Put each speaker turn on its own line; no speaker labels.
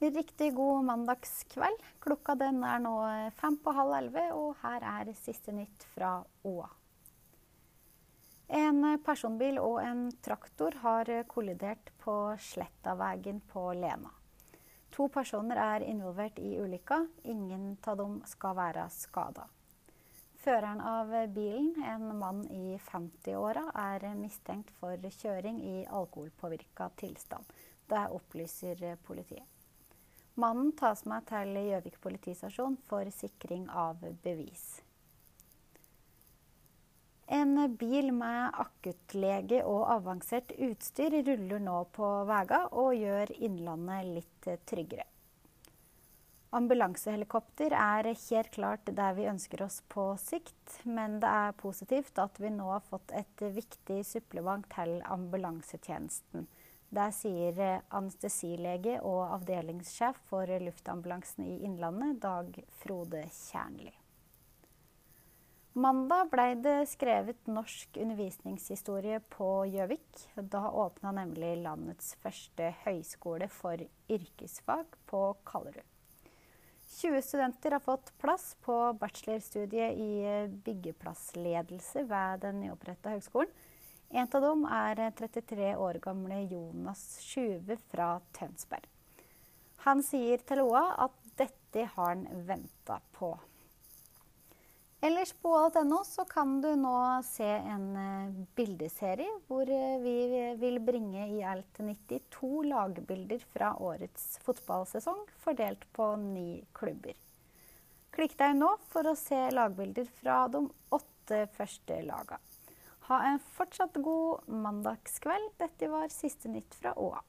Riktig god mandagskveld. Klokka den er nå fem på halv elleve, og her er siste nytt fra Åa. En personbil og en traktor har kollidert på Slettavägen på Lena. To personer er involvert i ulykka. Ingen av dem skal være skada. Føreren av bilen, en mann i 50-åra, er mistenkt for kjøring i alkoholpåvirka tilstand. Det opplyser politiet. Mannen tas med til Gjøvik politistasjon for sikring av bevis. En bil med akuttlege og avansert utstyr ruller nå på veiene og gjør Innlandet litt tryggere. Ambulansehelikopter er helt klart der vi ønsker oss på sikt, men det er positivt at vi nå har fått et viktig supplement til ambulansetjenesten. Det sier eh, anestesilege og avdelingssjef for luftambulansen i Innlandet, Dag Frode Kjernli. Mandag ble det skrevet norsk undervisningshistorie på Gjøvik. Da åpna nemlig landets første høyskole for yrkesfag på Kallerud. 20 studenter har fått plass på bachelorstudiet i byggeplassledelse ved den nyoppretta høgskolen. En av dem er 33 år gamle Jonas Sjuve fra Tønsberg. Han sier til Loa at dette har han venta på. Ellers på alt.no så kan du nå se en eh, bildeserie hvor eh, vi vil bringe i alt 92 lagbilder fra årets fotballsesong, fordelt på ni klubber. Klikk deg nå for å se lagbilder fra de åtte første lagene. Ha en fortsatt god mandagskveld. Dette var siste nytt fra Åa.